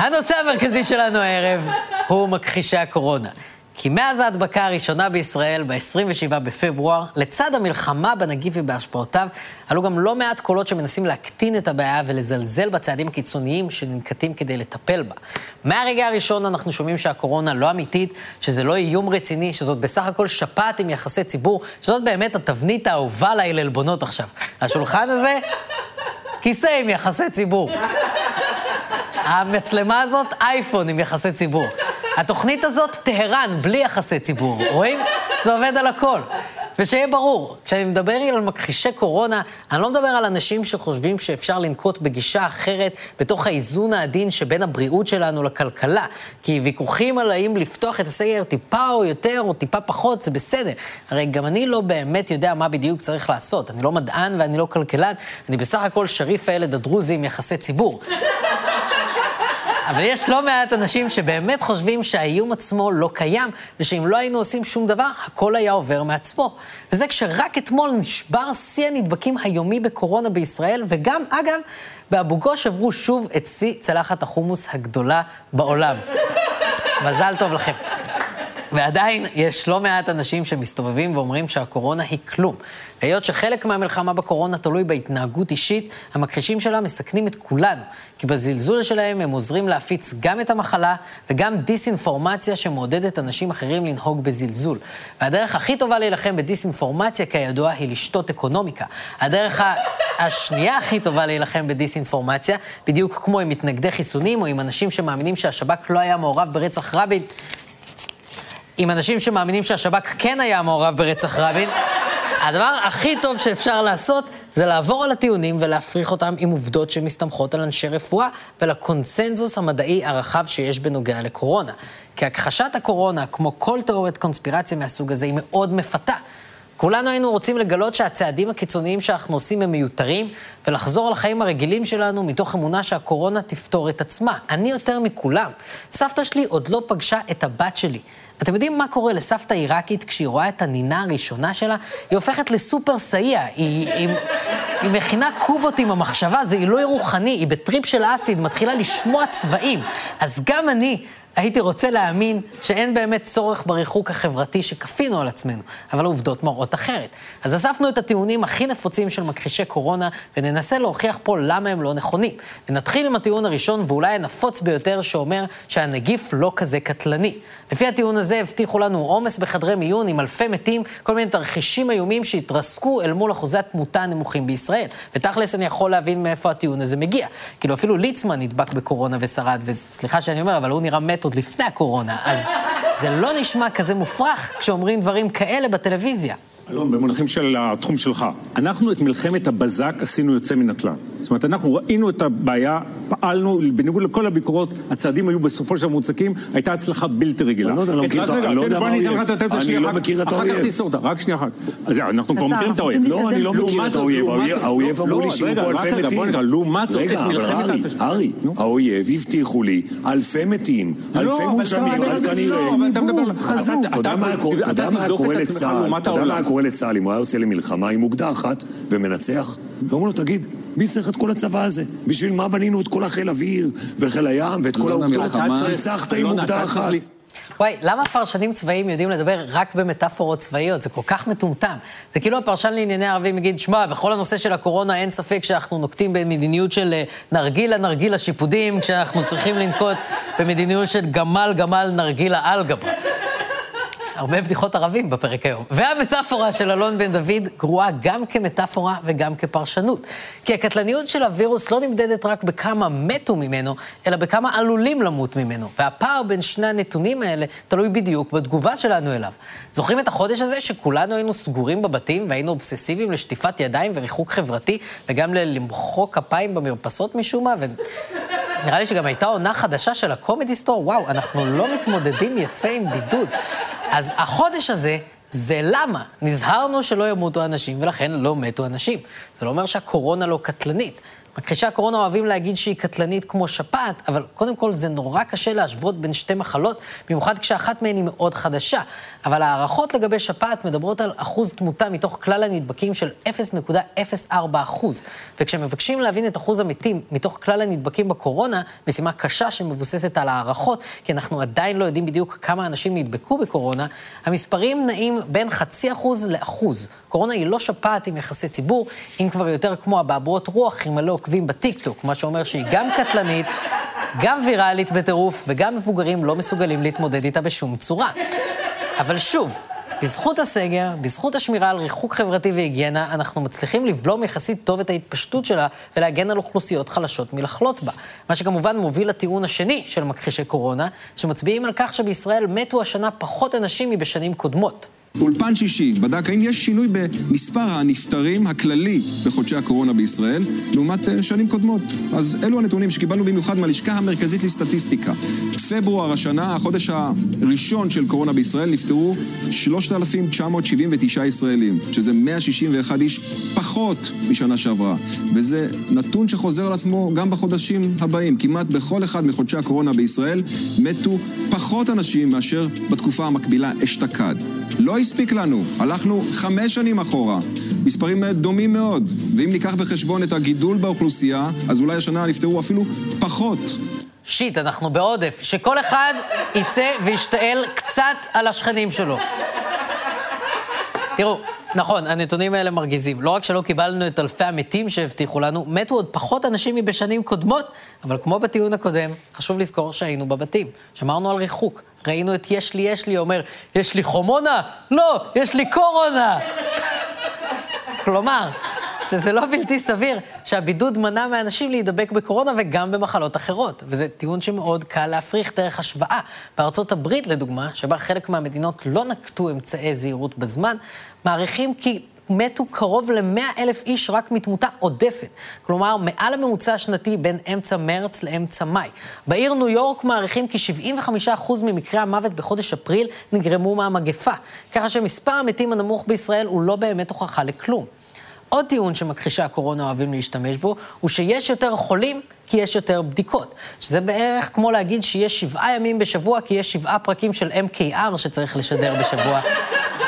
הנושא המרכזי שלנו הערב הוא מכחישי הקורונה. כי מאז ההדבקה הראשונה בישראל, ב-27 בפברואר, לצד המלחמה בנגיף ובהשפעותיו, עלו גם לא מעט קולות שמנסים להקטין את הבעיה ולזלזל בצעדים הקיצוניים שננקטים כדי לטפל בה. מהרגע הראשון אנחנו שומעים שהקורונה לא אמיתית, שזה לא איום רציני, שזאת בסך הכל שפעת עם יחסי ציבור, שזאת באמת התבנית האהובה עליי לעלבונות עכשיו. השולחן הזה, כיסא עם יחסי ציבור. המצלמה הזאת, אייפון עם יחסי ציבור. התוכנית הזאת, טהרן, בלי יחסי ציבור. רואים? זה עובד על הכל. ושיהיה ברור, כשאני מדבר על מכחישי קורונה, אני לא מדבר על אנשים שחושבים שאפשר לנקוט בגישה אחרת בתוך האיזון העדין שבין הבריאות שלנו לכלכלה. כי ויכוחים על האם לפתוח את הסגר טיפה או יותר או טיפה פחות, זה בסדר. הרי גם אני לא באמת יודע מה בדיוק צריך לעשות. אני לא מדען ואני לא כלכלן, אני בסך הכל שריף הילד הדרוזי עם יחסי ציבור. אבל יש לא מעט אנשים שבאמת חושבים שהאיום עצמו לא קיים, ושאם לא היינו עושים שום דבר, הכל היה עובר מעצמו. וזה כשרק אתמול נשבר שיא הנדבקים היומי בקורונה בישראל, וגם, אגב, באבו גוש עברו שוב את שיא צלחת החומוס הגדולה בעולם. מזל טוב לכם. ועדיין יש לא מעט אנשים שמסתובבים ואומרים שהקורונה היא כלום. היות שחלק מהמלחמה בקורונה תלוי בהתנהגות אישית, המכחישים שלה מסכנים את כולנו. כי בזלזול שלהם הם עוזרים להפיץ גם את המחלה וגם דיסאינפורמציה שמעודדת אנשים אחרים לנהוג בזלזול. והדרך הכי טובה להילחם בדיסאינפורמציה, כידוע, היא לשתות אקונומיקה. הדרך השנייה הכי טובה להילחם בדיסאינפורמציה, בדיוק כמו עם מתנגדי חיסונים או עם אנשים שמאמינים שהשב"כ לא היה מעורב ברצח רבין, עם אנשים שמאמינים שהשב"כ כן היה מעורב ברצח רבין, הדבר הכי טוב שאפשר לעשות זה לעבור על הטיעונים ולהפריך אותם עם עובדות שמסתמכות על אנשי רפואה ולקונסנזוס המדעי הרחב שיש בנוגע לקורונה. כי הכחשת הקורונה, כמו כל תיאוריית קונספירציה מהסוג הזה, היא מאוד מפתה. כולנו היינו רוצים לגלות שהצעדים הקיצוניים שאנחנו עושים הם מיותרים, ולחזור לחיים הרגילים שלנו מתוך אמונה שהקורונה תפתור את עצמה. אני יותר מכולם. סבתא שלי עוד לא פגשה את הבת שלי. אתם יודעים מה קורה לסבתא עיראקית כשהיא רואה את הנינה הראשונה שלה? היא הופכת לסופר סייע, היא, היא, היא מכינה קובות עם המחשבה, זה עילוי רוחני, היא בטריפ של אסיד, מתחילה לשמוע צבעים. אז גם אני, הייתי רוצה להאמין שאין באמת צורך בריחוק החברתי שכפינו על עצמנו, אבל העובדות מראות אחרת. אז אספנו את הטיעונים הכי נפוצים של מכחישי קורונה, וננסה להוכיח פה למה הם לא נכונים. ונתחיל עם הטיעון הראשון, ואולי הנפוץ ביותר, שאומר שהנגיף לא כזה קטלני. לפי הטיעון הזה הבטיחו לנו עומס בחדרי מיון עם אלפי מתים, כל מיני תרחישים איומים שהתרסקו אל מול אחוזי התמותה הנמוכים בישראל. ותכלס אני יכול להבין מאיפה הטיעון הזה מגיע. כאילו אפילו ליצמן נדבק בקורונה ושרד, וסליחה שאני אומר, אבל הוא נראה מת עוד לפני הקורונה, אז זה לא נשמע כזה מופרך כשאומרים דברים כאלה בטלוויזיה. אלון, במונחים של התחום שלך, אנחנו את מלחמת הבזק עשינו יוצא מן הכלל. זאת אומרת, אנחנו ראינו את הבעיה, פעלנו, בניגוד לכל הביקורות, הצעדים היו בסופו של דבר מוצקים, הייתה הצלחה בלתי רגילה. אני לא מכיר את האויב. אני לא מכיר את האויב. אחר כך תסתור אותה, רק שנייה אחת. אז אנחנו כבר מכירים את האויב. לא, אני לא מכיר את האויב. האויב אמרו לי שיהיו פה אלפי מתים. לעומת זאת, רגע, אבל ארי, ארי, האויב הבטיחו לי אלפי מתים, אלפי מונשמים, אז כנראה... אתה יודע מה קורה לצה"ל? אתה יודע מה קורה לצה"ל אם הוא היה יוצא למלחמה עם אוגדה אחת ומנצח? ואומרים לו, תגיד, מי צריך את כל הצבא הזה? בשביל מה בנינו את כל החיל אוויר וחיל הים ואת כל האוגדות? ניצחת עם אוגדה אחת. וואי, למה פרשנים צבאיים יודעים לדבר רק במטאפורות צבאיות? זה כל כך מטומטם. זה כאילו הפרשן לענייני ערבים יגיד, שמע, בכל הנושא של הקורונה אין ספק שאנחנו נוקטים במדיניות של נרגילה נרגילה שיפודים, כשאנחנו צריכים לנקוט במדיניות של גמל גמל נרגילה על גבה. הרבה בדיחות ערבים בפרק היום. והמטאפורה של אלון בן דוד גרועה גם כמטאפורה וגם כפרשנות. כי הקטלניות של הווירוס לא נמדדת רק בכמה מתו ממנו, אלא בכמה עלולים למות ממנו. והפער בין שני הנתונים האלה תלוי בדיוק בתגובה שלנו אליו. זוכרים את החודש הזה שכולנו היינו סגורים בבתים והיינו אובססיביים לשטיפת ידיים וריחוק חברתי, וגם למחוא כפיים במרפסות משום מה? ו... נראה לי שגם הייתה עונה חדשה של הקומדי סטור, וואו, אנחנו לא מתמודדים יפה עם בידוד. אז החודש הזה, זה למה. נזהרנו שלא ימותו אנשים, ולכן לא מתו אנשים. זה לא אומר שהקורונה לא קטלנית. מכחישי הקורונה אוהבים להגיד שהיא קטלנית כמו שפעת, אבל קודם כל זה נורא קשה להשוות בין שתי מחלות, במיוחד כשאחת מהן היא מאוד חדשה. אבל ההערכות לגבי שפעת מדברות על אחוז תמותה מתוך כלל הנדבקים של 0.04 אחוז. וכשמבקשים להבין את אחוז המתים מתוך כלל הנדבקים בקורונה, משימה קשה שמבוססת על הערכות, כי אנחנו עדיין לא יודעים בדיוק כמה אנשים נדבקו בקורונה, המספרים נעים בין חצי אחוז לאחוז. קורונה היא לא שפעת עם יחסי ציבור, אם כבר יותר כמו הבעבועות רוח עם מלא עוקבים בטיקטוק, מה שאומר שהיא גם קטלנית, גם ויראלית בטירוף, וגם מבוגרים לא מסוגלים להתמודד איתה בשום צורה. אבל שוב, בזכות הסגר, בזכות השמירה על ריחוק חברתי והיגיינה, אנחנו מצליחים לבלום יחסית טוב את ההתפשטות שלה ולהגן על אוכלוסיות חלשות מלחלות בה. מה שכמובן מוביל לטיעון השני של מכחישי קורונה, שמצביעים על כך שבישראל מתו השנה פחות אנשים מבשנים קודמות. אולפן שישי בדק האם יש שינוי במספר הנפטרים הכללי בחודשי הקורונה בישראל לעומת אה, שנים קודמות. אז אלו הנתונים שקיבלנו במיוחד מהלשכה המרכזית לסטטיסטיקה. פברואר השנה, החודש הראשון של קורונה בישראל, נפטרו 3,979 ישראלים, שזה 161 איש פחות משנה שעברה. וזה נתון שחוזר על עצמו גם בחודשים הבאים. כמעט בכל אחד מחודשי הקורונה בישראל מתו פחות אנשים מאשר בתקופה המקבילה אשתקד. לא הספיק לנו, הלכנו חמש שנים אחורה. מספרים דומים מאוד, ואם ניקח בחשבון את הגידול באוכלוסייה, אז אולי השנה נפטרו אפילו פחות. שיט, אנחנו בעודף. שכל אחד יצא וישתעל קצת על השכנים שלו. תראו, נכון, הנתונים האלה מרגיזים. לא רק שלא קיבלנו את אלפי המתים שהבטיחו לנו, מתו עוד פחות אנשים מבשנים קודמות, אבל כמו בטיעון הקודם, חשוב לזכור שהיינו בבתים. שמרנו על ריחוק. ראינו את יש לי, יש לי, אומר, יש לי חומונה? לא, יש לי קורונה! כלומר, שזה לא בלתי סביר שהבידוד מנע מאנשים להידבק בקורונה וגם במחלות אחרות. וזה טיעון שמאוד קל להפריך דרך השוואה. בארצות הברית, לדוגמה, שבה חלק מהמדינות לא נקטו אמצעי זהירות בזמן, מעריכים כי מתו קרוב ל-100 אלף איש רק מתמותה עודפת. כלומר, מעל הממוצע השנתי בין אמצע מרץ לאמצע מאי. בעיר ניו יורק מעריכים כי 75% ממקרי המוות בחודש אפריל נגרמו מהמגפה. ככה שמספר המתים הנמוך בישראל הוא לא באמת הוכחה לכלום. עוד טיעון שמכחישי הקורונה אוהבים להשתמש בו, הוא שיש יותר חולים כי יש יותר בדיקות. שזה בערך כמו להגיד שיש שבעה ימים בשבוע כי יש שבעה פרקים של MKR שצריך לשדר בשבוע.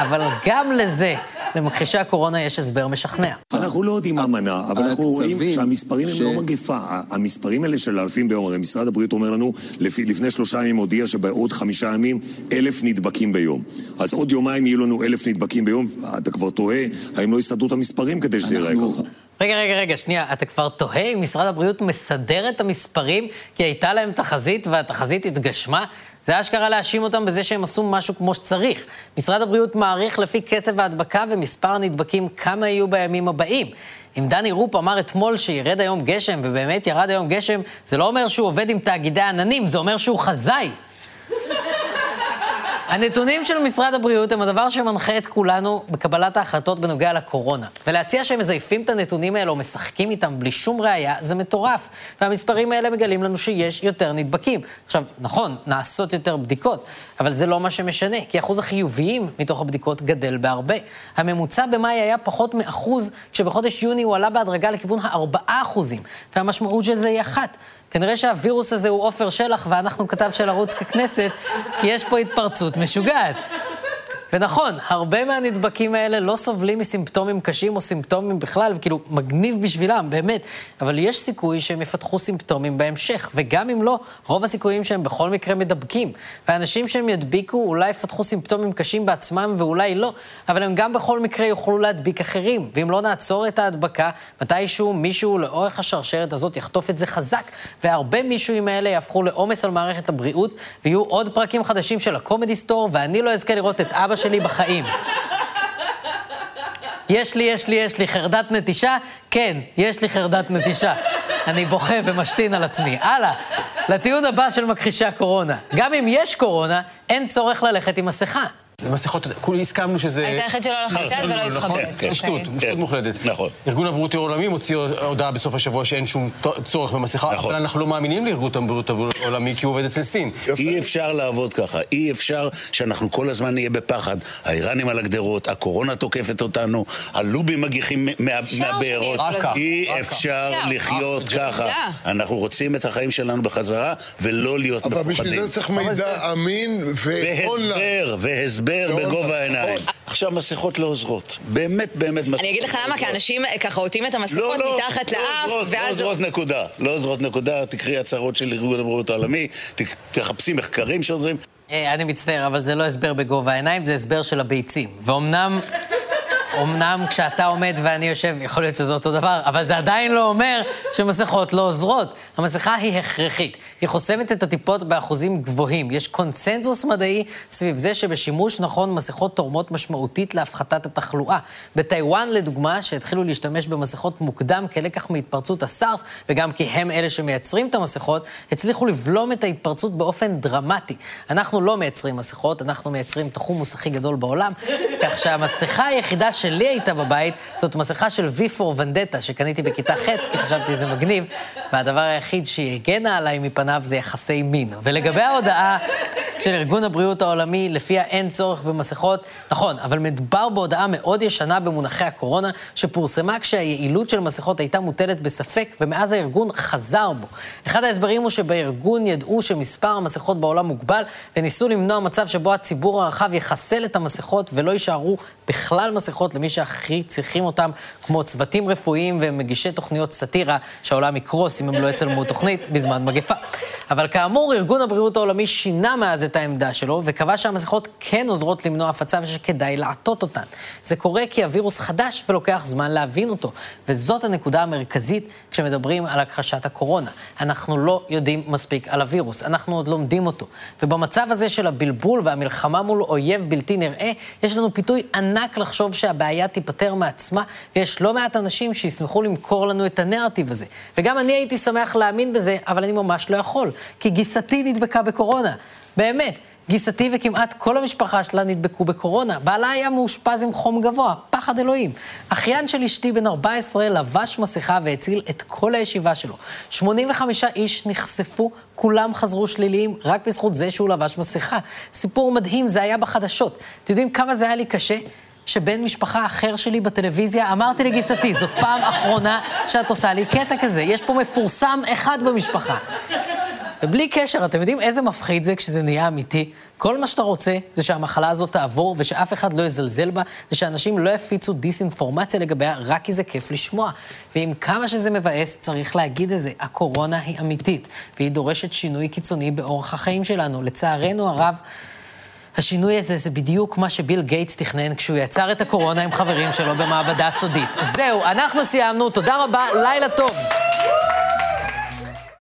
אבל גם לזה למכחישי הקורונה יש הסבר משכנע. אנחנו לא יודעים מה מנע, אבל אנחנו רואים שהמספרים הם לא מגפה. המספרים האלה של אלפים ביום, הרי משרד הבריאות אומר לנו, לפני שלושה ימים הודיע שבעוד חמישה ימים אלף נדבקים ביום. אז עוד יומיים יהיו לנו אלף נדבקים ביום, אתה כבר תוהה, האם לא יסדרו את המספרים כדי שזה יראה ככה. רגע, רגע, רגע, שנייה, אתה כבר תוהה אם משרד הבריאות מסדר את המספרים כי הייתה להם תחזית והתחזית התגשמה? זה אשכרה להאשים אותם בזה שהם עשו משהו כמו שצריך. משרד הבריאות מעריך לפי קצב ההדבקה ומספר הנדבקים כמה יהיו בימים הבאים. אם דני רופ אמר אתמול שירד היום גשם, ובאמת ירד היום גשם, זה לא אומר שהוא עובד עם תאגידי עננים, זה אומר שהוא חזאי. הנתונים של משרד הבריאות הם הדבר שמנחה את כולנו בקבלת ההחלטות בנוגע לקורונה. ולהציע שהם מזייפים את הנתונים האלה או משחקים איתם בלי שום ראייה, זה מטורף. והמספרים האלה מגלים לנו שיש יותר נדבקים. עכשיו, נכון, נעשות יותר בדיקות, אבל זה לא מה שמשנה, כי אחוז החיוביים מתוך הבדיקות גדל בהרבה. הממוצע במאי היה פחות מאחוז, כשבחודש יוני הוא עלה בהדרגה לכיוון הארבעה אחוזים. והמשמעות של זה היא אחת. כנראה שהווירוס הזה הוא עופר שלח ואנחנו כתב של ערוץ ככנסת, כי יש פה התפרצות משוגעת. ונכון, הרבה מהנדבקים האלה לא סובלים מסימפטומים קשים או סימפטומים בכלל, וכאילו, מגניב בשבילם, באמת. אבל יש סיכוי שהם יפתחו סימפטומים בהמשך, וגם אם לא, רוב הסיכויים שהם בכל מקרה מדבקים. ואנשים שהם ידביקו אולי יפתחו סימפטומים קשים בעצמם ואולי לא, אבל הם גם בכל מקרה יוכלו להדביק אחרים. ואם לא נעצור את ההדבקה, מתישהו מישהו לאורך השרשרת הזאת יחטוף את זה חזק, והרבה מישואים האלה יהפכו לעומס על מערכת הבריאות, ויהיו עוד פרקים חדשים של הקומדי סטור, ואני לא אזכה לראות את אבא שלי בחיים. יש לי, יש לי, יש לי חרדת נטישה? כן, יש לי חרדת נטישה. אני בוכה ומשתין על עצמי. הלאה, לטיעון הבא של מכחישי הקורונה. גם אם יש קורונה, אין צורך ללכת עם מסכה. מסכות, כולי הסכמנו שזה... היית היחיד שלא הלך לצד ולא התחבק. נכון, כן, שטות, אוקיי. שטות מוחלטת. נכון. ארגון הבריאות העולמי מוציא הודעה בסוף השבוע שאין שום צורך במסכה, נכון. אבל אנחנו לא מאמינים לארגון הבריאות העולמי כי הוא עובד אצל סין. אי אפשר לעבוד ככה, אי אפשר שאנחנו כל הזמן נהיה בפחד. האיראנים על הגדרות, הקורונה תוקפת אותנו, הלובים מגיחים מה- מהבארות. הזמן. אי אפשר. לחיות ככה. אנחנו רוצים את החיים שלנו בחזרה, ולא להיות אבל בשביל מפוחדים. זה צריך מידע אמין ואונליין. והסבר, והסבר ואונליין, בגובה העיניים. נכון. עכשיו מסכות לא עוזרות. באמת, באמת מסכות אני אגיד לך לא למה, כי. אנשים אה, ככה עוטים את המסכות לא, לא, מתחת לא לאף, עוזרות, לא ואז... עוזרות נקודה. לא עוזרות נקודה, תקראי הצהרות של ארגון הבריאות העולמי, תחפשי מחקרים שעוזרים. אה, אני מצטער, אבל זה לא הסבר בגובה העיניים, זה הסבר של הביצים. ואומנם, אמנם כשאתה עומד ואני יושב, יכול להיות שזה אותו דבר, אבל זה עדיין לא אומר שמסכות לא עוזרות. המסכה היא הכרחית. היא חוסמת את הטיפות באחוזים גבוהים. יש קונצנזוס מדעי סביב זה שבשימוש נכון מסכות תורמות משמעותית להפחתת התחלואה. בטיוואן, לדוגמה, שהתחילו להשתמש במסכות מוקדם כלקח מהתפרצות הסארס, וגם כי הם אלה שמייצרים את המסכות, הצליחו לבלום את ההתפרצות באופן דרמטי. אנחנו לא מייצרים מסכות, אנחנו מייצרים את החומוס הכי גדול בעולם, כך שהמסכה היחידה שלי הייתה בבית, זאת מסכה של V for Vendetta, שקניתי בכיתה ח', כי חשבתי שזה מגניב, והדבר היחיד שהיא הגנה עליי מפניו זה יחסי מין. ולגבי ההודעה של ארגון הבריאות העולמי, לפיה אין צורך במסכות, נכון, אבל מדובר בהודעה מאוד ישנה במונחי הקורונה, שפורסמה כשהיעילות של מסכות הייתה מוטלת בספק, ומאז הארגון חזר בו. אחד ההסברים הוא שבארגון ידעו שמספר המסכות בעולם מוגבל, וניסו למנוע מצב שבו הציבור הרחב יחסל את המסכות ולא יישארו בכלל מסכות למי שהכי צריכים אותם, כמו צוותים רפואיים ומגישי תוכניות סאטירה, שהעולם יקרוס אם הם לא יצלמו תוכנית בזמן מגפה. אבל כאמור, ארגון הבריאות העולמי שינה מאז את העמדה שלו, וקבע שהמסכות כן עוזרות למנוע הפצה ושכדאי לעטות אותן. זה קורה כי הווירוס חדש ולוקח זמן להבין אותו, וזאת הנקודה המרכזית כשמדברים על הכחשת הקורונה. אנחנו לא יודעים מספיק על הווירוס, אנחנו עוד לומדים אותו. ובמצב הזה של הבלבול והמלחמה מול אויב בלתי נראה, יש לנו פיתוי ענק לחשוב שהבעיה תיפתר מעצמה, ויש לא מעט אנשים שישמחו למכור לנו את הנרטיב הזה. וגם אני הייתי שמח להאמין בזה, אבל אני ממש לא יכול, כי גיסתי נדבקה בקורונה. באמת. גיסתי וכמעט כל המשפחה שלה נדבקו בקורונה. בעלה היה מאושפז עם חום גבוה, פחד אלוהים. אחיין של אשתי בן 14 לבש מסכה והציל את כל הישיבה שלו. 85 איש נחשפו, כולם חזרו שליליים רק בזכות זה שהוא לבש מסכה. סיפור מדהים, זה היה בחדשות. אתם יודעים כמה זה היה לי קשה? שבן משפחה אחר שלי בטלוויזיה, אמרתי לגיסתי, זאת פעם אחרונה שאת עושה לי קטע כזה. יש פה מפורסם אחד במשפחה. ובלי קשר, אתם יודעים איזה מפחיד זה כשזה נהיה אמיתי? כל מה שאתה רוצה זה שהמחלה הזאת תעבור ושאף אחד לא יזלזל בה ושאנשים לא יפיצו דיסאינפורמציה לגביה רק כי זה כיף לשמוע. ועם כמה שזה מבאס, צריך להגיד את זה, הקורונה היא אמיתית והיא דורשת שינוי קיצוני באורח החיים שלנו. לצערנו הרב, השינוי הזה זה בדיוק מה שביל גייטס תכנן כשהוא יצר את הקורונה עם חברים שלו במעבדה סודית. זהו, אנחנו סיימנו, תודה רבה, לילה טוב.